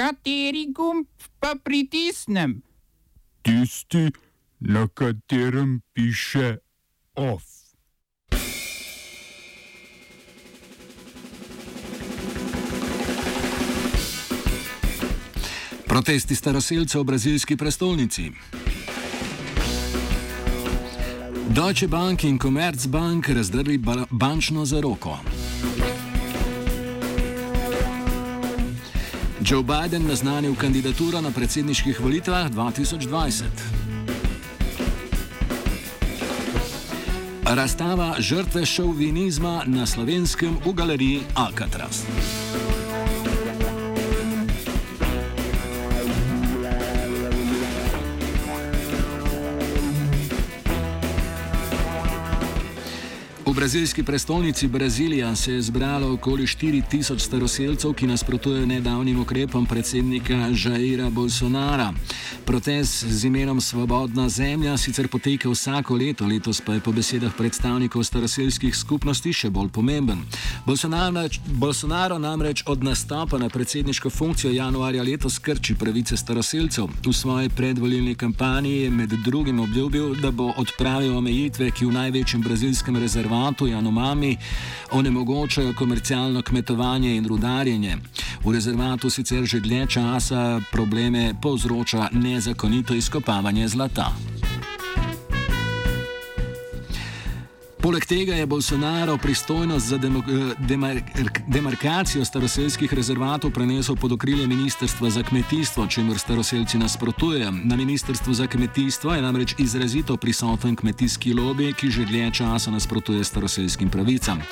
Kateri gumb pa pritisnem? Tisti, na katerem piše OF. Protesti staroseljcev v brazilski prestolnici. Deutsche Bank in Commerzbank razdrli ba bančno zaroko. Joe Biden naznanil kandidaturo na predsedniških volitvah 2020. Razstava žrtve šovinizma na slovenskem v galeriji Alcatraz. V brazilski prestolnici Brazilija se je zbralo okoli 4000 staroseljcev, ki nasprotujejo nedavnim ukrepom predsednika Jaira Bolsonara. Protest z imenom Svobodna zemlja sicer poteka vsako leto, letos pa je po besedah predstavnikov staroseljskih skupnosti še bolj pomemben. Bolsonaro, Bolsonaro namreč od nastopa na predsedniško funkcijo januarja letos krči pravice staroseljcev. V svoji predvolilni kampanji je med drugim obljubil, da bo odpravil omejitve, ki v največjem brazilskem rezervatu rezervatu Janomami onemogočajo komercialno kmetovanje in rudarjenje. V rezervatu sicer že dlje časa probleme povzroča nezakonito izkopavanje zlata. Poleg tega je Bolsonaro pristojnost za eh, demarkacijo staroseljskih rezervatov prenesel pod okrilje Ministrstva za kmetijstvo, čemer staroseljci nasprotujejo. Na Ministrstvu za kmetijstvo je namreč izrazito prisoten kmetijski lobby, ki že dlje časa nasprotuje staroseljskim pravicam.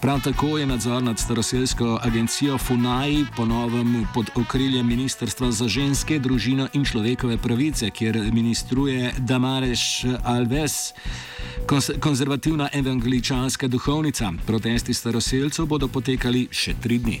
Prav tako je nadzor nad staroseljsko agencijo FUNAI ponovem pod okriljem Ministrstva za ženske, družino in človekove pravice, kjer ministruje Damares Alves. Konzervativna evangeličanska duhovnica. Protesti staroseljcev bodo potekali še tri dni.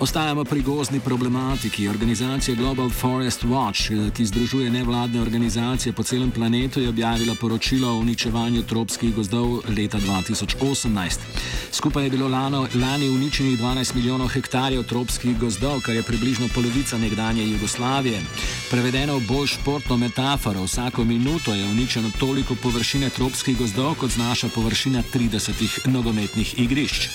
Ostajamo pri gozni problematiki. Organizacija Global Forest Watch, ki združuje nevladne organizacije po celem planetu, je objavila poročilo o uničevanju tropskih gozdov leta 2018. Skupaj je bilo lano, lani uničenih 12 milijonov hektarjev tropskih gozdov, kar je približno polovica nekdanje Jugoslavije. Prevedeno v bolj športno metaforo, vsako minuto je uničeno toliko površine tropskih gozdov, kot znaša površina 30 nogometnih igrišč.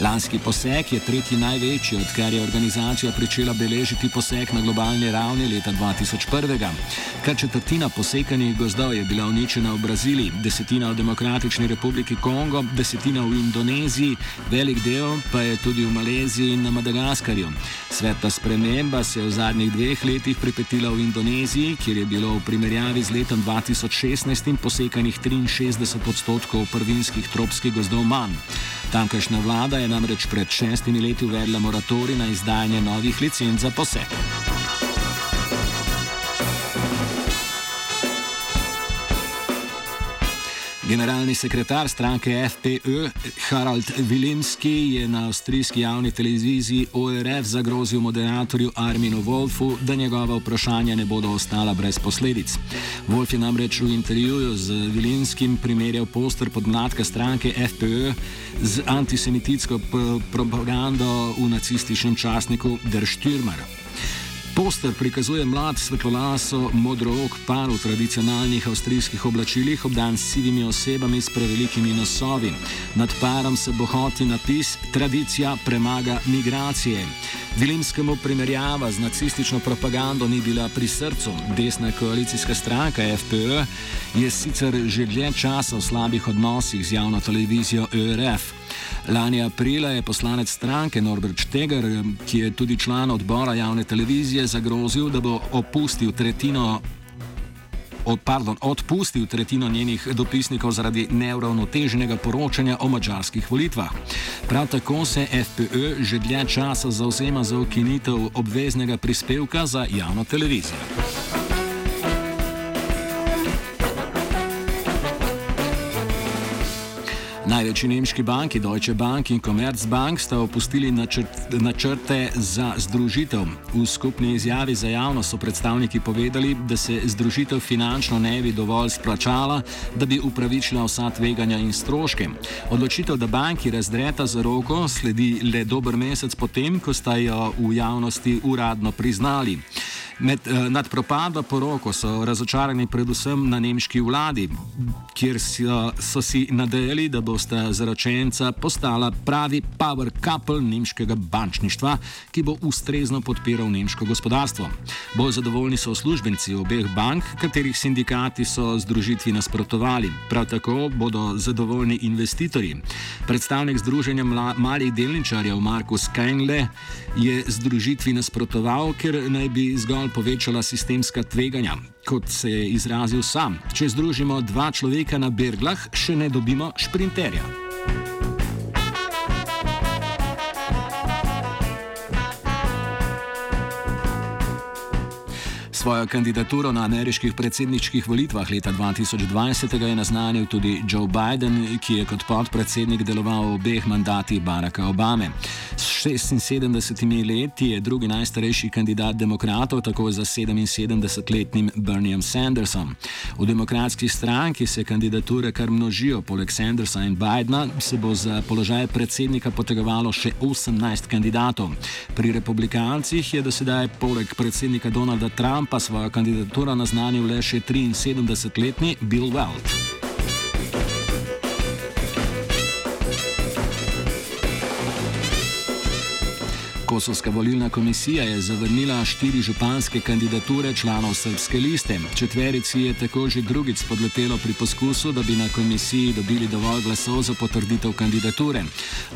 Lanski poseg je tretji največji, odkar je organizacija pričela beležiti poseg na globalni ravni leta 2001. Kar četrtina posekanih gozdov je bila uničena v Braziliji, desetina v Demokratični republiki Kongo, desetina v Indoneziji, velik del pa je tudi v Maleziji in na Madagaskarju. Svetla sprememba se je v zadnjih dveh letih pripetila v Indoneziji, kjer je bilo v primerjavi z letom 2016 posekanih 63 odstotkov prvinskih tropskih gozdov manj. Tamkajšnja vlada je namreč pred šestimi leti uvedla moratorij na izdajanje novih licenc za poseg. Generalni sekretar stranke FPÖ Harald Vilimski je na avstrijski javni televiziji ORF zagrozil moderatorju Arminu Wolfu, da njegova vprašanja ne bodo ostala brez posledic. Wolf je namreč v intervjuju z Vilimskim primerjal poster podmladka stranke FPÖ z antisemititsko propagando v nacističnem časniku Der Stürmer. Poster prikazuje mlad svetlolaso modrook par v tradicionalnih avstrijskih oblačilih, obdan s sivimi osebami s prevelikimi nosovi. Nad parom se bohoti napis: Tradicija premaga migracije. Vilimskemu primerjava z nacistično propagando ni bila pri srcu. Desna koalicijska stranka FPÖ je sicer že dlje časa v slabih odnosih z javno televizijo ÖRF. Lani aprila je poslanec stranke Norbert Štegar, ki je tudi član odbora javne televizije, zagrozil, da bo opustil tretjino. Od, pardon, odpustil tretjino njenih dopisnikov zaradi neuravnoteženega poročanja o mačarskih volitvah. Prav tako se FPÖ že dlje časa zauzema za ukinitev obveznega prispevka za javno televizijo. Največji nemški banki Deutsche Bank in Commerzbank sta opustili načrt, načrte za združitev. V skupni izjavi za javnost so predstavniki povedali, da se združitev finančno ne bi dovolj splačala, da bi upravičila vsa tveganja in stroške. Odločitev, da banki razdreta za roko, sledi le dober mesec potem, ko sta jo v javnosti uradno priznali. Med, eh, nad propadom poroko so razočarani predvsem na nemški vladi, kjer so, so si nadejali, da bosta zaročenca postala pravi power couple nemškega bančništva, ki bo ustrezno podpiral nemško gospodarstvo. Bolj zadovoljni so uslužbenci obeh bank, katerih sindikati so združitvi nasprotovali. Prav tako bodo zadovoljni investitorji. Predstavnik Združenja malih delničarjev Markus Kengle je združitvi nasprotoval, ker naj bi zgolj zgolj povečala sistemska tveganja. Kot se je izrazil sam, če združimo dva človeka na berglah, še ne dobimo šprinterja. Svojo kandidaturo na ameriških predsedniških volitvah leta 2020 je naznanil tudi Joe Biden, ki je kot podpredsednik deloval v obeh mandatih Baracka Obame. S 76 leti je drugi najstarejši kandidat demokratov, tako za 77-letnim Berniejem Sandersom. V demokratski stranki se kandidature kar množijo, poleg Sandersa in Bidena se bo za položaj predsednika potegovalo še 18 kandidatov. Pri republikancih je do sedaj poleg predsednika Donalda Trumpa svojo kandidaturo naznanil le še 73-letni Bill Weld. Kosovska volilna komisija je zavrnila štiri županske kandidature članov srpske liste. Četverici je tako že drugič spodletelo pri poskusu, da bi na komisiji dobili dovolj glasov za potrditev kandidature.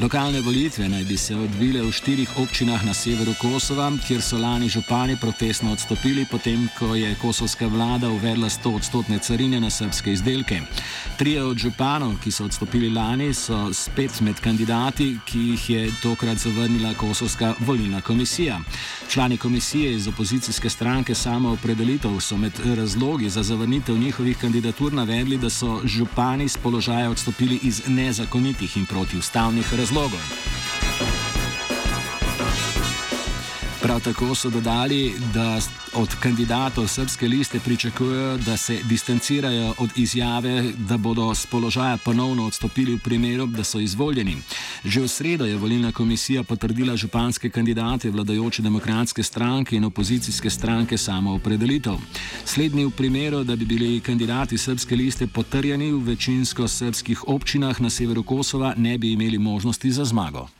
Lokalne volitve naj bi se odvile v štirih občinah na severu Kosova, kjer so lani župani protestno odstopili, potem ko je kosovska vlada uvedla 100-odstotne carine na srpske izdelke. Trije od županov, ki so odstopili lani, so spet med kandidati, ki jih je tokrat zavrnila kosovska volilna komisija. Člani komisije iz opozicijske stranke samo opredelitev so med razlogi za zavrnitev njihovih kandidatur navedli, da so župani z položaja odstopili iz nezakonitih in protiustavnih razlogov. Prav tako so dodali, da od kandidatov srpske liste pričakujejo, da se distancirajo od izjave, da bodo z položaja ponovno odstopili v primeru, da so izvoljeni. Že v sredo je volilna komisija potrdila županske kandidate vladajoče demokratske stranke in opozicijske stranke samo opredelitev. Slednji v primeru, da bi bili kandidati srpske liste potrjeni v večinsko srpskih občinah na severu Kosova, ne bi imeli možnosti za zmago.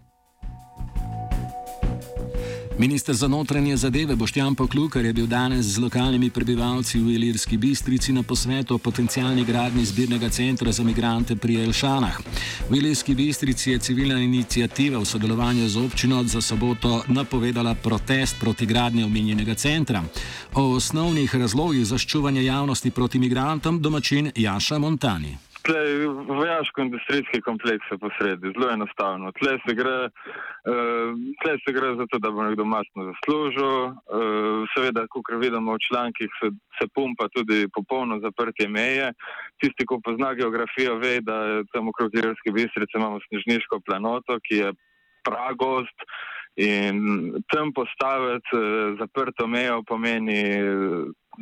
Ministr za notranje zadeve Boštjan Poklukar je bil danes z lokalnimi prebivalci v Ilirski bistrici na posvetu o potencijalni gradni zbirnega centra za migrante pri Elšanah. V Ilirski bistrici je civilna inicijativa v sodelovanju z občino za soboto napovedala protest proti gradnji omenjenega centra. O osnovnih razlogih za ščuvanje javnosti proti migrantom domačin Jaša Montani. Tle vojaško-industrijski kompleks je posredi, zelo enostavno. Tle se, gre, uh, tle se gre za to, da bo nekdo masno zaslužil. Uh, seveda, kot vidimo v člankih, se, se pumpa tudi popolno zaprtje meje. Tisti, ki pozna geografijo, ve, da tam okrog Jerske bistrice imamo snežniško planoto, ki je pragost. In tam postaviti uh, zaprto mejo pomeni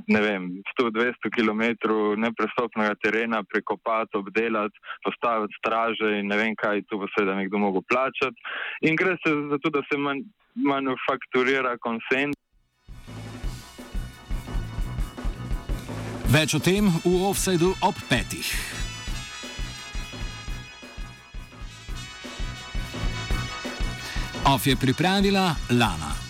ne vem, 100-200 km neprestopnega terena prekopati, obdelati, postaviti straže in ne vem kaj, tu bo seveda nekdo mogel plačati. In gre se za to, da se man, manufakturira konsens. Več o tem v offsajdu ob petih. Off je pripravila Lana.